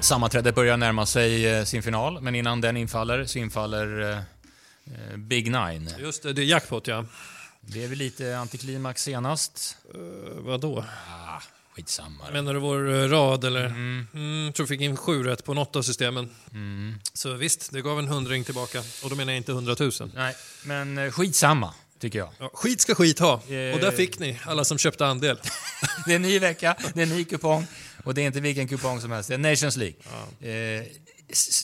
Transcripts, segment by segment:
Sammanträdet börjar närma sig eh, sin final, men innan den infaller så infaller eh, eh, Big Nine. Just det, det är jackpot ja. Det är väl lite antiklimax senast. Uh, vadå? Ah, skitsamma. Menar du vår rad eller? Mm. Mm, tror fick in sju rätt på något av systemen. Mm. Så visst, det gav en hundring tillbaka. Och då menar jag inte hundratusen. Nej, men skitsamma. Tycker jag. Ja, skit ska skit ha. Och där fick ni, alla som köpte andel. det är en ny vecka, det är en ny kupong. Och det är inte vilken kupong som helst, det är Nations League. Ja. Eh,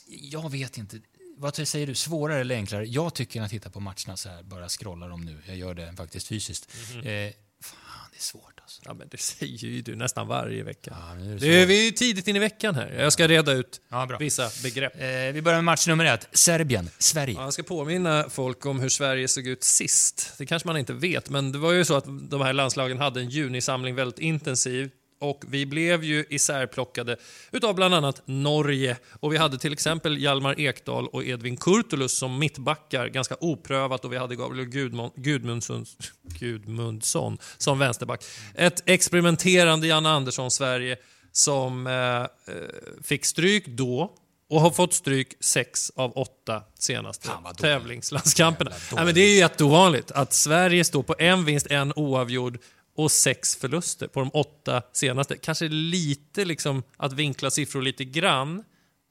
jag vet inte. Vad säger du, svårare eller enklare? Jag tycker att titta på matcherna så här, bara scrolla dem nu. Jag gör det faktiskt fysiskt. Mm -hmm. eh, fan, det är svårt alltså. Ja, men det säger ju du nästan varje vecka. Ja, är det är, vi är tidigt in i veckan här. Jag ska reda ut ja, vissa begrepp. Eh, vi börjar med match nummer ett. Serbien, Sverige. Ja, jag ska påminna folk om hur Sverige såg ut sist. Det kanske man inte vet, men det var ju så att de här landslagen hade en junisamling väldigt intensivt och vi blev ju isärplockade utav bland annat Norge. Och vi hade till exempel Hjalmar Ekdal och Edvin Kurtulus som mittbackar, ganska oprövat och vi hade Gabriel Gudmund, Gudmundsson, Gudmundsson som vänsterback. Ett experimenterande Janne Andersson-Sverige som eh, eh, fick stryk då och har fått stryk sex av åtta senaste tävlingslandskamperna. Ja, men det är ju jätteovanligt att Sverige står på en vinst, en oavgjord och sex förluster på de åtta senaste. Kanske lite liksom att vinkla siffror lite grann,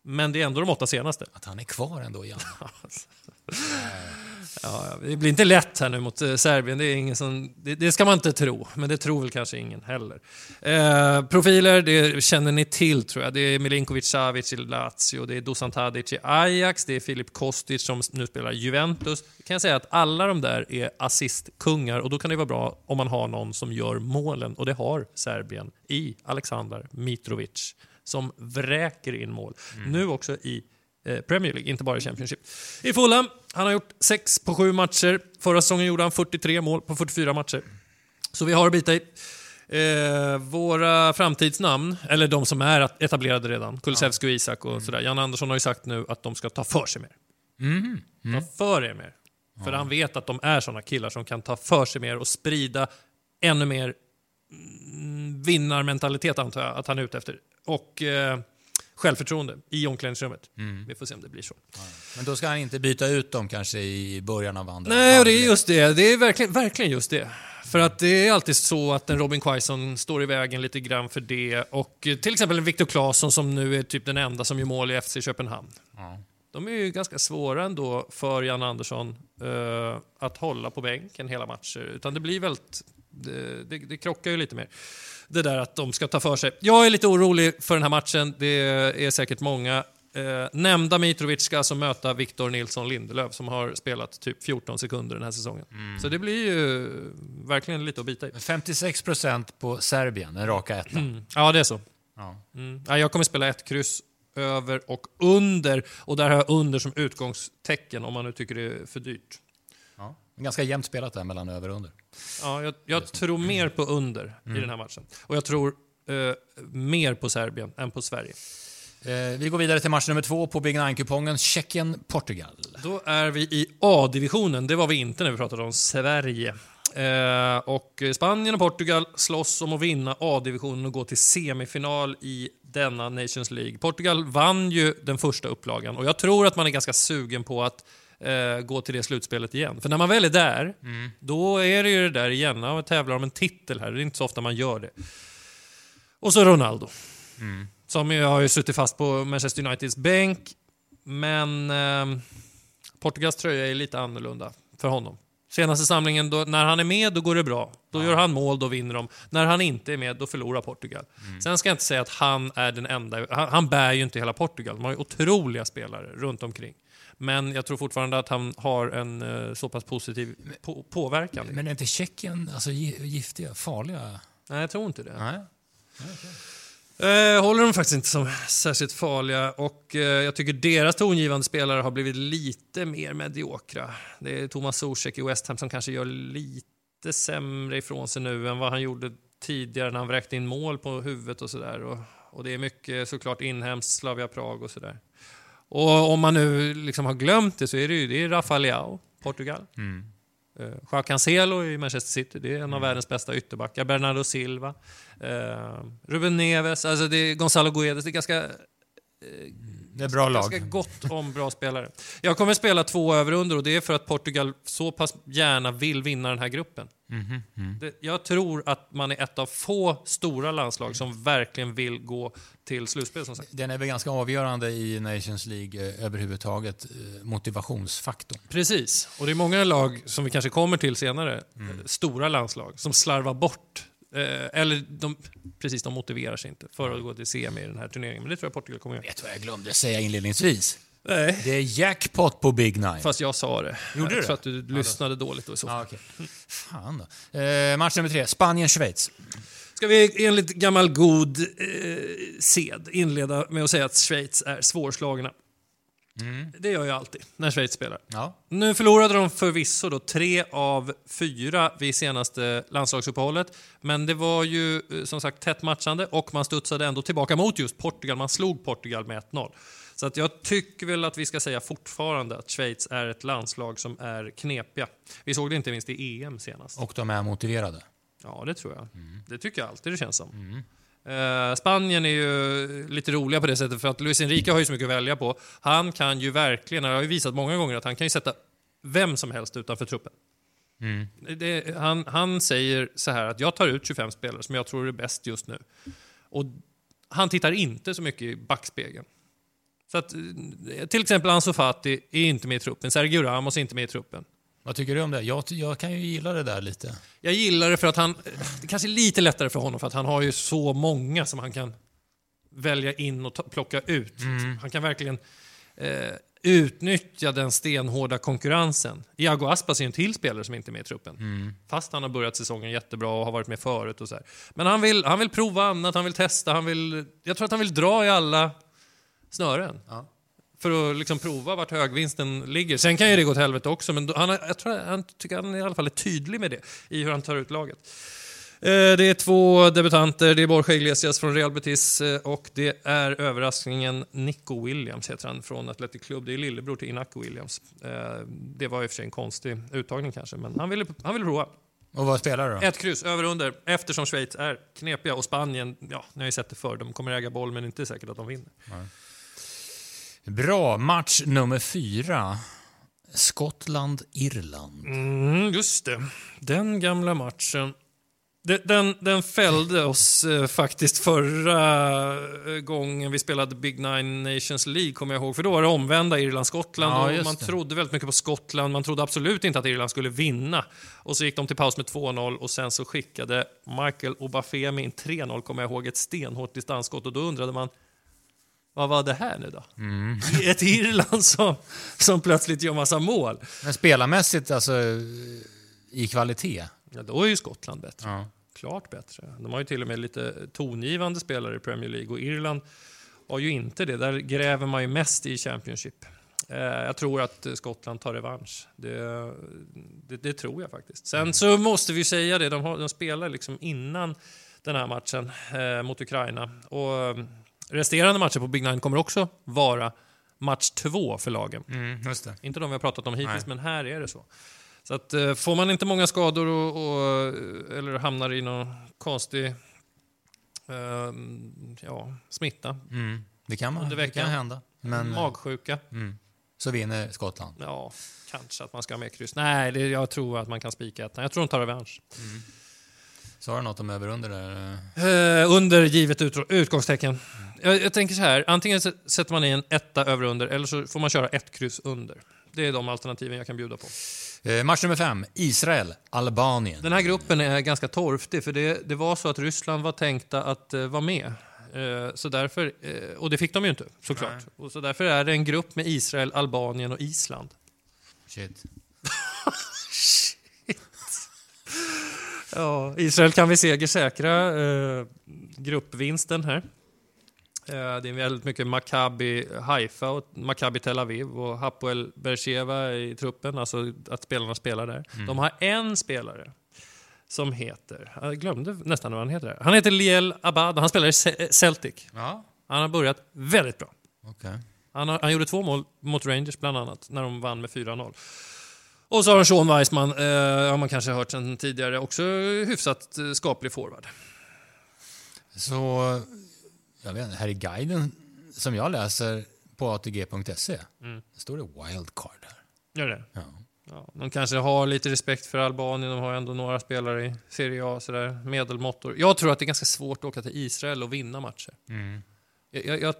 men det är ändå de åtta senaste. Att han är kvar ändå, Jan. Ja, det blir inte lätt här nu mot eh, Serbien, det, är ingen som, det, det, ska man inte tro, men det tror väl kanske ingen heller. Eh, profiler, det känner ni till tror jag. Det är Milinkovic Savic i Lazio, det är Dusan Tadic i Ajax, det är Filip Kostic som nu spelar Juventus. Jag kan säga att alla de där är assistkungar och då kan det vara bra om man har någon som gör målen och det har Serbien i Aleksandar Mitrovic som vräker in mål. Mm. Nu också i Premier League, inte bara i Championship. I Fulham, han har gjort 6 på 7 matcher. Förra säsongen gjorde han 43 mål på 44 matcher. Så vi har att bita i. Eh, våra framtidsnamn, eller de som är etablerade redan, Kulusevski och Isak och mm. sådär. Jan Andersson har ju sagt nu att de ska ta för sig mer. Mm. Mm. Ta för er mer. För han vet att de är såna killar som kan ta för sig mer och sprida ännu mer mm, vinnarmentalitet antar jag att han är ute efter. Och eh, självförtroende i omklädningsrummet. Mm. Vi får se om det blir så. Ja. Men då ska han inte byta ut dem kanske i början av andra Nej, och det är just det. Det är verkligen, verkligen just det. För att det är alltid så att en Robin Quaison står i vägen lite grann för det. Och till exempel en Viktor Claesson som nu är typ den enda som gör mål i FC Köpenhamn. Ja. De är ju ganska svåra ändå för Jan Andersson uh, att hålla på bänken hela matcher. Utan det blir väldigt... Det, det, det krockar ju lite mer det där att de ska ta för sig. Jag är lite orolig för den här matchen, det är säkert många. Eh, nämnda Mitrovic ska alltså möta Victor Nilsson Lindelöf som har spelat typ 14 sekunder den här säsongen. Mm. Så det blir ju verkligen lite att bita i. 56% på Serbien, den raka ettan. Mm. Ja, det är så. Ja. Mm. Ja, jag kommer spela ett kryss över och under. Och där har jag under som utgångstecken om man nu tycker det är för dyrt. Ganska jämnt spelat där mellan över och under. Ja, jag, jag tror mer på under mm. i den här matchen. Och jag tror eh, mer på Serbien än på Sverige. Eh, vi går vidare till match nummer två på Big Nine-kupongen. Tjeckien-Portugal. Då är vi i A-divisionen. Det var vi inte när vi pratade om Sverige. Eh, och Spanien och Portugal slåss om att vinna A-divisionen och gå till semifinal i denna Nations League. Portugal vann ju den första upplagan och jag tror att man är ganska sugen på att eh, gå till det slutspelet igen. För när man väl är där, mm. då är det ju det där igen. Man tävlar om en titel här. Det är inte så ofta man gör det. Och så Ronaldo. Mm. Som ju har ju suttit fast på Manchester Uniteds bänk. Men eh, Portugals tröja är lite annorlunda för honom. Senaste samlingen, då, när han är med, då går det bra. Då ja. gör han mål, då vinner de. När han inte är med, då förlorar Portugal. Mm. Sen ska jag inte säga att han är den enda. Han, han bär ju inte hela Portugal. De har ju otroliga spelare runt omkring. Men jag tror fortfarande att han har en uh, så pass positiv på påverkan. Men är inte Tjeckien alltså, giftiga, farliga? Nej, jag tror inte det. Nej. okay. uh, håller de faktiskt inte som särskilt farliga och uh, jag tycker deras tongivande spelare har blivit lite mer mediokra. Det är Thomas Zuzek i West Ham som kanske gör lite sämre ifrån sig nu än vad han gjorde tidigare när han vräkte in mål på huvudet och sådär. Och, och det är mycket såklart inhemskt, Slavia Prag och sådär. Och om man nu liksom har glömt det så är det ju det är Leao, Portugal. Mm. Uh, Cancelo i Manchester City, det är en av mm. världens bästa ytterbackar. Bernardo Silva, uh, Ruben Neves, alltså det är Gonzalo Guedes. Det är ganska Det är bra ganska lag. gott om bra spelare. Jag kommer spela två över under och det är för att Portugal så pass gärna vill vinna den här gruppen. Mhm, Det, jag tror att man är ett av få stora landslag som verkligen vill gå till slutspel som sagt. Den är väl ganska avgörande i Nations League eh, överhuvudtaget, eh, motivationsfaktorn. Precis. Och det är många lag som vi kanske kommer till senare, eh, stora landslag, som slarvar bort Eh, eller de, precis, de motiverar sig inte för att gå till CM i den här turneringen. Men det tror jag Portugal kommer göra. Vet du vad jag glömde säga inledningsvis? Nej. Det är jackpot på Big Nine. Fast jag sa det. Gjorde du det? att du lyssnade dåligt då i så fall. Ja, okej. Fan då. Eh, match nummer tre, Spanien-Schweiz. Ska vi enligt gammal god eh, sed inleda med att säga att Schweiz är svårslagna. Det gör jag alltid när Schweiz spelar. Ja. Nu förlorade de förvisso då tre av fyra vid senaste landslagsuppehållet. Men det var ju eh, som sagt tätt matchande och man studsade ändå tillbaka mot just Portugal. Man slog Portugal med 1-0. Så att jag tycker väl att vi ska säga fortfarande att Schweiz är ett landslag som är knepiga. Vi såg det inte minst i EM senast. Och de är motiverade. Ja, det tror jag. Det tycker jag alltid det känns som. Eh, Spanien är ju lite roliga på det sättet för att Luis Enrique har ju så mycket att välja på. Han kan ju verkligen, han har ju visat många gånger att han kan ju sätta vem som helst utanför truppen. Det, han, han säger så här att jag tar ut 25 spelare som jag tror är bäst just nu. Och han tittar inte så mycket i backspegeln. Så att, eh, till exempel Ansu Fati är inte med i truppen, Sergio Ramos är inte med i truppen. Vad tycker du om det? Jag, jag kan ju gilla det där lite. Jag gillar det för att han... Det kanske är lite lättare för honom för att han har ju så många som han kan välja in och ta, plocka ut. liksom. Han kan verkligen eh, utnyttja den stenhårda konkurrensen. Iago Aspas är ju en till spelare som inte är med i truppen. Fast han har börjat säsongen jättebra och har varit med förut och så här. Men han vill, han vill prova annat, han vill testa, han vill... Jag tror att han vill dra i alla snören. Ja. För att liksom prova vart högvinsten ligger. Sen kan ju det gå åt helvete också, men han, är- jag tror, han tycker han i alla fall är tydlig med det i hur han tar ut laget. Eh, Det är två debutanter, det är Borja Iglesias från Real Betis eh, och det är överraskningen Nico Williams heter han från Athletic Club. Det är lillebror till Inaco Williams. Eh, Det var i och för sig en konstig uttagning kanske, men han ville, han ville prova. Och vad spelar du då? Ett kryss, över och under, eftersom Schweiz är knepiga och Spanien, ja, ni har ju sett det förr, de kommer äga boll men inte säkert att de vinner. Bra. Match nummer fyra. Skottland-Irland. Mm, just det. Den gamla matchen. Den, den, den fällde oss eh, faktiskt förra eh, gången vi spelade Big Nine Nations League, kommer jag ihåg. För då var det omvända Irland-Skottland Ja, man det. trodde väldigt mycket på Skottland. Man trodde absolut inte att Irland skulle vinna. Och så gick de till paus med 2-0 och sen så skickade Michael Obafemi in 3-0, kommer jag ihåg, ett stenhårt distansskott. Och då undrade man, vad var det här nu då? Mm. Ett Irland som, som plötsligt gör massa mål. Men spelarmässigt, alltså i kvalitet. Ja, då är ju Skottland bättre. Ja. Klart bättre. De har ju till och med lite tongivande spelare i Premier League och Irland har ju inte det. Där gräver man ju mest i Championship. Eh, jag tror att Skottland tar revansch. Det, det, det tror jag faktiskt. Sen så måste vi säga det, de, har, de spelar liksom innan den här matchen eh, mot Ukraina. Och resterande matcher på Big Nine kommer också vara match två för lagen. Mm, det. Inte de vi har pratat om hittills, Nej. men här är det så. Så att, eh, får man inte många skador och, och, eller hamnar i någon konstig eh, ja, smitta, Mm. Det kan, man, Under det veckan. kan hända. Men eh, magsjuka, mm, så vinner Skottland. ja, kanske att man ska ha med kryss. Nej, det, jag tror att man kan spika ettan. Jag tror de tar revansch. Sa du något om över under där? Eh, under givet ut, utgångstecken. Jag, jag tänker så här, antingen sätter man i en etta över under eller så får man köra ett kryss under. Det är de alternativen jag kan bjuda på. Eh, match nummer fem, Israel-Albanien. Den här gruppen är ganska torftig, för det, det var så att Ryssland var tänkta att eh, vara med. Eh, så därför, eh, och det fick de ju inte, såklart. Och så därför är det en grupp med Israel, Albanien och Island. Shit. Ja, Israel kan vi segersäkra eh, gruppvinsten här. Eh, det är väldigt mycket Maccabi Haifa och Maccabi Tel Aviv och Hapoel Beersheva i truppen, alltså att spelarna spelar där. De har en spelare som heter, jag glömde nästan vad han heter. Han heter Liel Abad, han spelar i Ce- Celtic. Ja, Han har börjat väldigt bra. okej. Han, har, han gjorde två mål mot Rangers bland annat, när de vann med 4-0. Och så har de Sean Weissman, eh, har man kanske hört sen tidigare, också hyfsat eh, skaplig forward. Så, jag vet inte, här i guiden som jag läser på ATG.se Mm. står det wildcard här. Gör det? Ja. Ja, de kanske har lite respekt för Albanien, de har ändå några spelare i Serie A, sådär, medelmåttor. Jag tror att det är ganska svårt att åka till Israel och vinna matcher. Jag, jag, jag,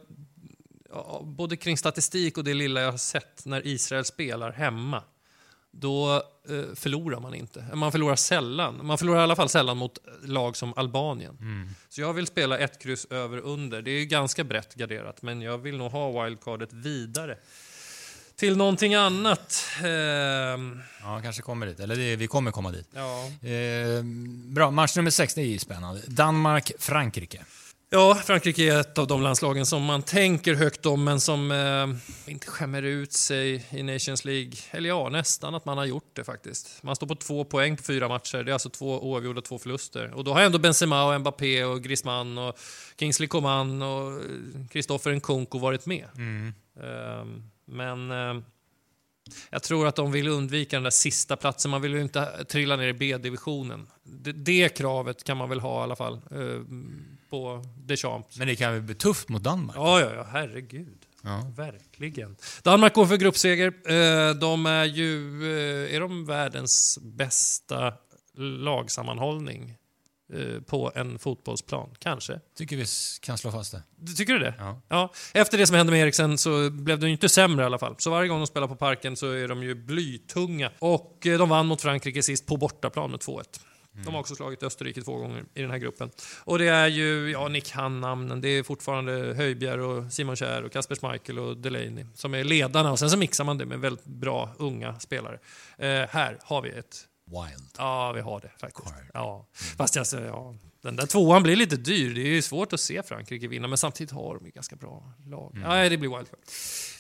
ja, både kring statistik och det lilla jag har sett när Israel spelar hemma, då eh, förlorar man inte. Man förlorar sällan. Man förlorar i alla fall sällan mot lag som Albanien. Så jag vill spela ett kryss över under. Det är ju ganska brett garderat, men jag vill nog ha wildcardet vidare. Till någonting annat. Ehm, Ja, kanske kommer dit. Eller det, vi kommer komma dit. ja. Eh, bra, match nummer sex, det är ju spännande. Danmark-Frankrike. Ja, Frankrike är ett av de landslagen som man tänker högt om men som eh, inte skämmer ut sig i Nations League. Eller ja, nästan att man har gjort det faktiskt. Man står på två poäng på fyra matcher. Det är alltså två oavgjorda och två förluster. Och då har ändå Benzema och Mbappé och Griezmann och Kingsley Coman och Kristoffer Nkunku varit med. Eh, men eh, jag tror att de vill undvika den där sista platsen. Man vill ju inte trilla ner i B-divisionen. Det, det kravet kan man väl ha i alla fall eh, på Deschamps. Men det kan väl bli tufft mot Danmark? Ja, ja, ja, herregud. Ja. Verkligen. Danmark går för gruppseger. Eh, De är ju eh, är de världens bästa lagsammanhållning eh, på en fotbollsplan. Kanske. Tycker vi kan slå fast det. Tycker du det? Ja. Ja, efter det som hände med Eriksen så blev det ju inte sämre i alla fall. Så varje gång de spelar på Parken så är de ju blytunga. Och de vann mot Frankrike sist på bortaplan med 2-1. De har också slagit Österrike två gånger i den här gruppen. Och det är ju, ja ni kan namnen, det är fortfarande Höjbjerg och Simon Kjär och Kasper Schmeichel och Delaney som är ledarna och sen så mixar man det med väldigt bra unga spelare. Eh, här har vi ett Wild. Ja, vi har det faktiskt. Card. Ja. Fast alltså, ja, den där tvåan blir lite dyr. Det är ju svårt att se Frankrike vinna, men samtidigt har de ju ganska bra lag. Nej, det blir wildcard.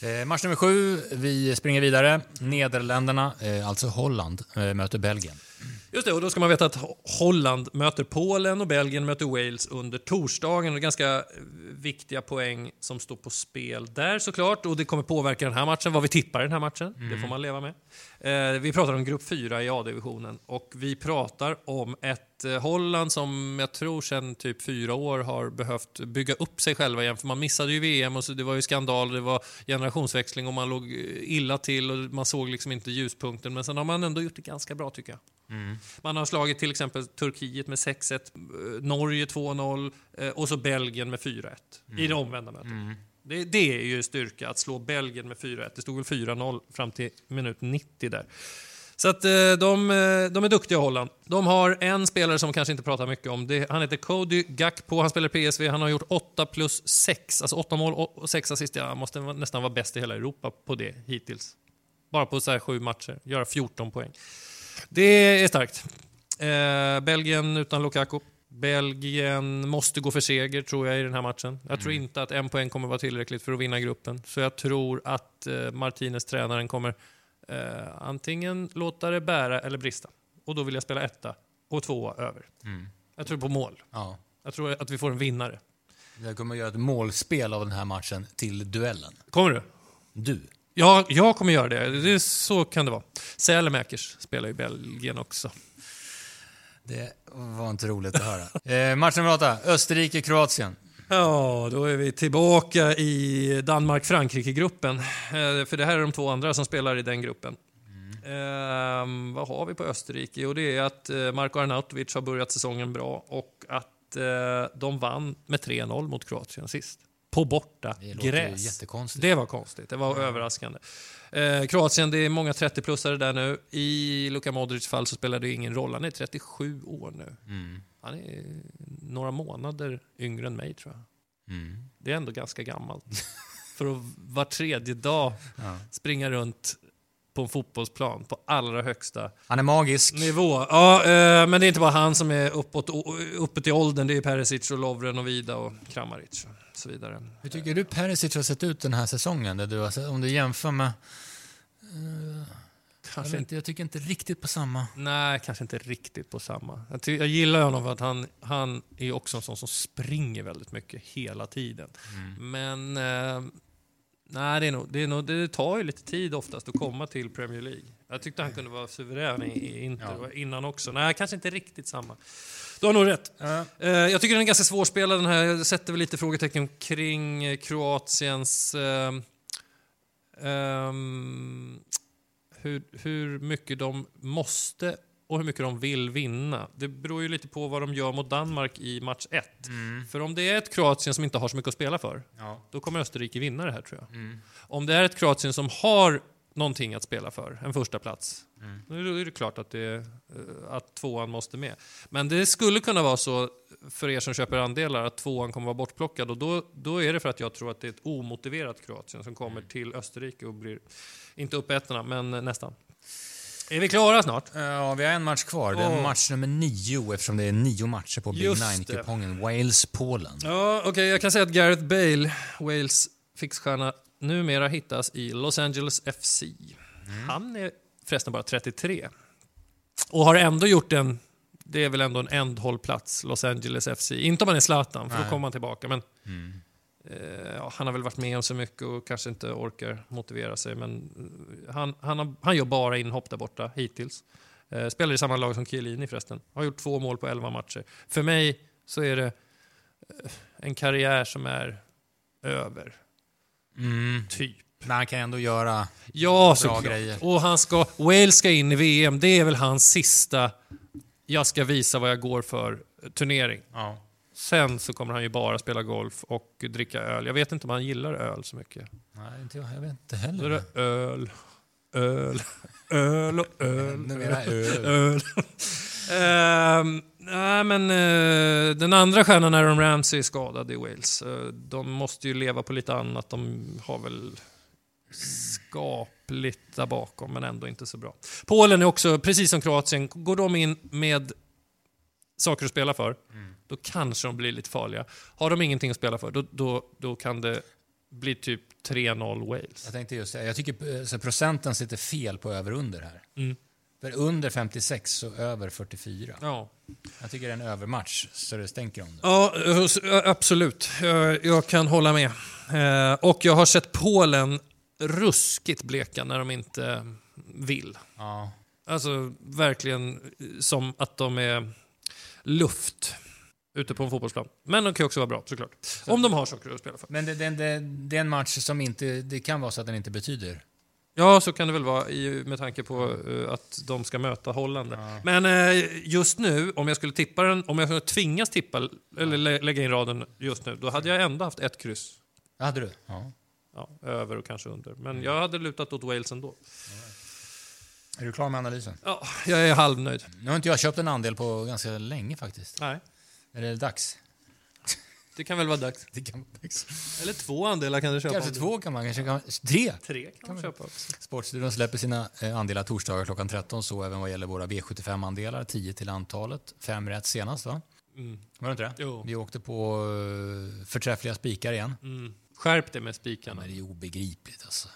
Eh, match nummer sju, vi springer vidare. Nederländerna, eh, alltså Holland, eh, möter Belgien. Just det, och då ska man veta att Ho- Holland möter Polen och Belgien möter Wales under torsdagen. Är ganska eh, viktiga poäng som står på spel där såklart. Och det kommer påverka den här matchen, vad vi tippar i den här matchen. Det får man leva med. Eh, vi pratar om grupp 4 i A-divisionen och vi pratar om ett eh, Holland som jag tror sedan typ fyra år har behövt bygga upp sig själva igen. För man missade ju VM och så det var ju skandal, det var generationsväxling och man låg illa till och man såg liksom inte ljuspunkten. Men sen har man ändå gjort det ganska bra tycker jag. Man har slagit till exempel Turkiet med 6-1, eh, Norge 2-0 eh, och så Belgien med 4-1 i det omvända mötet. Det, det är ju styrka att slå Belgien med 4-1. Det stod väl 4-0 fram till minut 90 där. Så att eh, de, de är duktiga Holland. De har en spelare som kanske inte pratar mycket om. Det, han heter Cody Gakpo, han spelar PSV. Han har gjort 8 plus 6, alltså 8 mål och 6 assist. Han måste nästan vara bäst i hela Europa på det hittills. Bara på så här sju matcher, göra 14 poäng. Det är starkt. Eh, Belgien utan Lukaku. Belgien måste gå för seger tror jag i den här matchen. Jag tror inte att en poäng kommer vara tillräckligt för att vinna gruppen. Så jag tror att eh, Martinez, tränaren, kommer eh, antingen låta det bära eller brista. Och då vill jag spela etta och tvåa över. Jag tror på mål. Ja. Jag tror att vi får en vinnare. Jag kommer att göra ett målspel av den här matchen till duellen. Kommer du? Du. Ja, jag kommer göra det. det så kan det vara. Sälemäkers spelar i Belgien också. Det var inte roligt att höra. Eh, match nummer åtta, Österrike-Kroatien. Ja, då är vi tillbaka i Danmark-Frankrike-gruppen. Eh, för det här är de två andra som spelar i den gruppen. Ehm, vad har vi på Österrike? Jo, det är att eh, Marko Arnautovic har börjat säsongen bra och att eh, de vann med 3-0 mot Kroatien sist. På borta Det gräs. Det var konstigt. Det var överraskande. Eh, Kroatien, det är många 30-plussare där nu. I Luka Modrics fall så spelar det ingen roll. Han är 37 år nu. Mm. Han är några månader yngre än mig tror jag. Mm. Det är ändå ganska gammalt. För att var tredje dag Ja. springa runt på en fotbollsplan på allra högsta Han är magisk. nivå. Ja, eh, men det är inte bara han som är uppåt, uppåt i åldern. Det är Perisic och Lovren och Vida och Kramaric och så vidare. Hur tycker du Perisic har sett ut den här säsongen? Där du om du jämför med... jag, Kanske vet inte, jag tycker inte riktigt på samma. nej, kanske inte riktigt på samma. Jag, ty, jag gillar honom för att han, han är också en sån som springer väldigt mycket hela tiden. Men eh, Nej, det, är nog, det, är nog, det tar ju lite tid oftast att komma till Premier League. Jag tyckte han kunde vara suverän i, Inter Ja. innan också. Nej, kanske inte riktigt samma. Du har nog rätt. Ja. Eh, jag tycker den är ganska svårspelad den här. Jag sätter väl lite frågetecken kring eh, Kroatiens... ehm, hur, hur mycket de måste och hur mycket de vill vinna. Det beror ju lite på vad de gör mot Danmark i match 1. För om det är ett Kroatien som inte har så mycket att spela för, Ja. då kommer Österrike vinna det här tror jag. Mm. Om det är ett Kroatien som har någonting att spela för, en första plats, Mm. då är det klart att, det, eh, att tvåan måste med. Men det skulle kunna vara så för er som köper andelar att tvåan kommer vara bortplockad och då, då är det för att jag tror att det är ett omotiverat Kroatien som kommer till Österrike och blir, inte uppätna, men nästan. Är vi klara snart? Ja, vi har en match kvar. Det är Åh. match nummer nio eftersom det är nio matcher på Big. Nine-kupongen. Wales-Polen. Ja, okej, jag kan säga att Gareth Bale, Wales fixstjärna, numera hittas i Los Angeles FC. Han är förresten bara 33. Och har ändå gjort en, det är väl ändå en ändhållplats, Los Angeles FC. Inte om man är Zlatan, för då Nej. kommer han tillbaka. Men Mm. Eh, han har väl varit med om så mycket och kanske inte orkar motivera sig. Men eh, han, han, har, han gör bara inhopp där borta hittills. Eh, spelar i samma lag som Chiellini förresten. Har gjort två mål på 11 matcher. För mig så är det eh, en karriär som är över, Mm. typ. Men han kan ändå göra... Ja, såklart. grejer. Och han ska, Wales ska in i VM. Det är väl hans sista, jag ska visa vad jag går för, turnering. Ja. Sen så kommer han ju bara spela golf och dricka öl. Jag vet inte om han gillar öl så mycket. Nej, inte jag. Jag vet inte Då är heller. det öl, öl, öl och öl. Numera öl. öl. Ehm, nej, men eh, den andra stjärnan, Aaron Ramsey, är skadad i Wales. Eh, de måste ju leva på lite annat. De har väl skapligt där bakom, men ändå inte så bra. Polen är också, precis som Kroatien, går de in med saker att spela för, då kanske de blir lite farliga. Har de ingenting att spela för, då, då, då kan det bli typ 3-0 Wales. Jag tänkte just säga, jag tycker eh, så procenten sitter fel på över-under här. Mm. För under 56 och över 44. Ja. Jag tycker det är en övermatch så det stänker om det. Ja, eh, s- eh, absolut. Jag, jag kan hålla med. Eh, och jag har sett Polen ruskigt bleka när de inte vill. Ja. Alltså verkligen som att de är luft ute på en fotbollsplan. Men de kan också vara bra såklart. Om de har saker att spela för. Men det, det, det, det är en match som inte... Det kan vara så att den inte betyder. Ja, så kan det väl vara i, med tanke på eh, att de ska möta Holland. Ja. Men eh, just nu, om jag skulle tippa den, om jag skulle tvingas tippa, eller lä- lägga in raden just nu, då hade jag ändå haft ett kryss. Ja, hade du? Ja. Ja, över och kanske under. Men jag hade lutat åt Wales ändå. Är du klar med analysen? Ja, jag är halvnöjd. Nu har inte jag köpt en andel på ganska länge faktiskt. Nej, Är det dags? det kan väl vara dags. Det kan vara dags. Eller två andelar kan du köpa. Kanske två kan man, kanske kan Tre! Tre kan man köpa också. Sportstudion släpper sina eh, andelar torsdagar klockan 13, så även vad gäller våra V75-andelar. 10 till antalet. Fem rätt senast, va? Mm. Var det inte det? Jo. Vi åkte på uh, förträffliga spikar igen. Mm. Skärp dig med spikarna. men det är obegripligt alltså.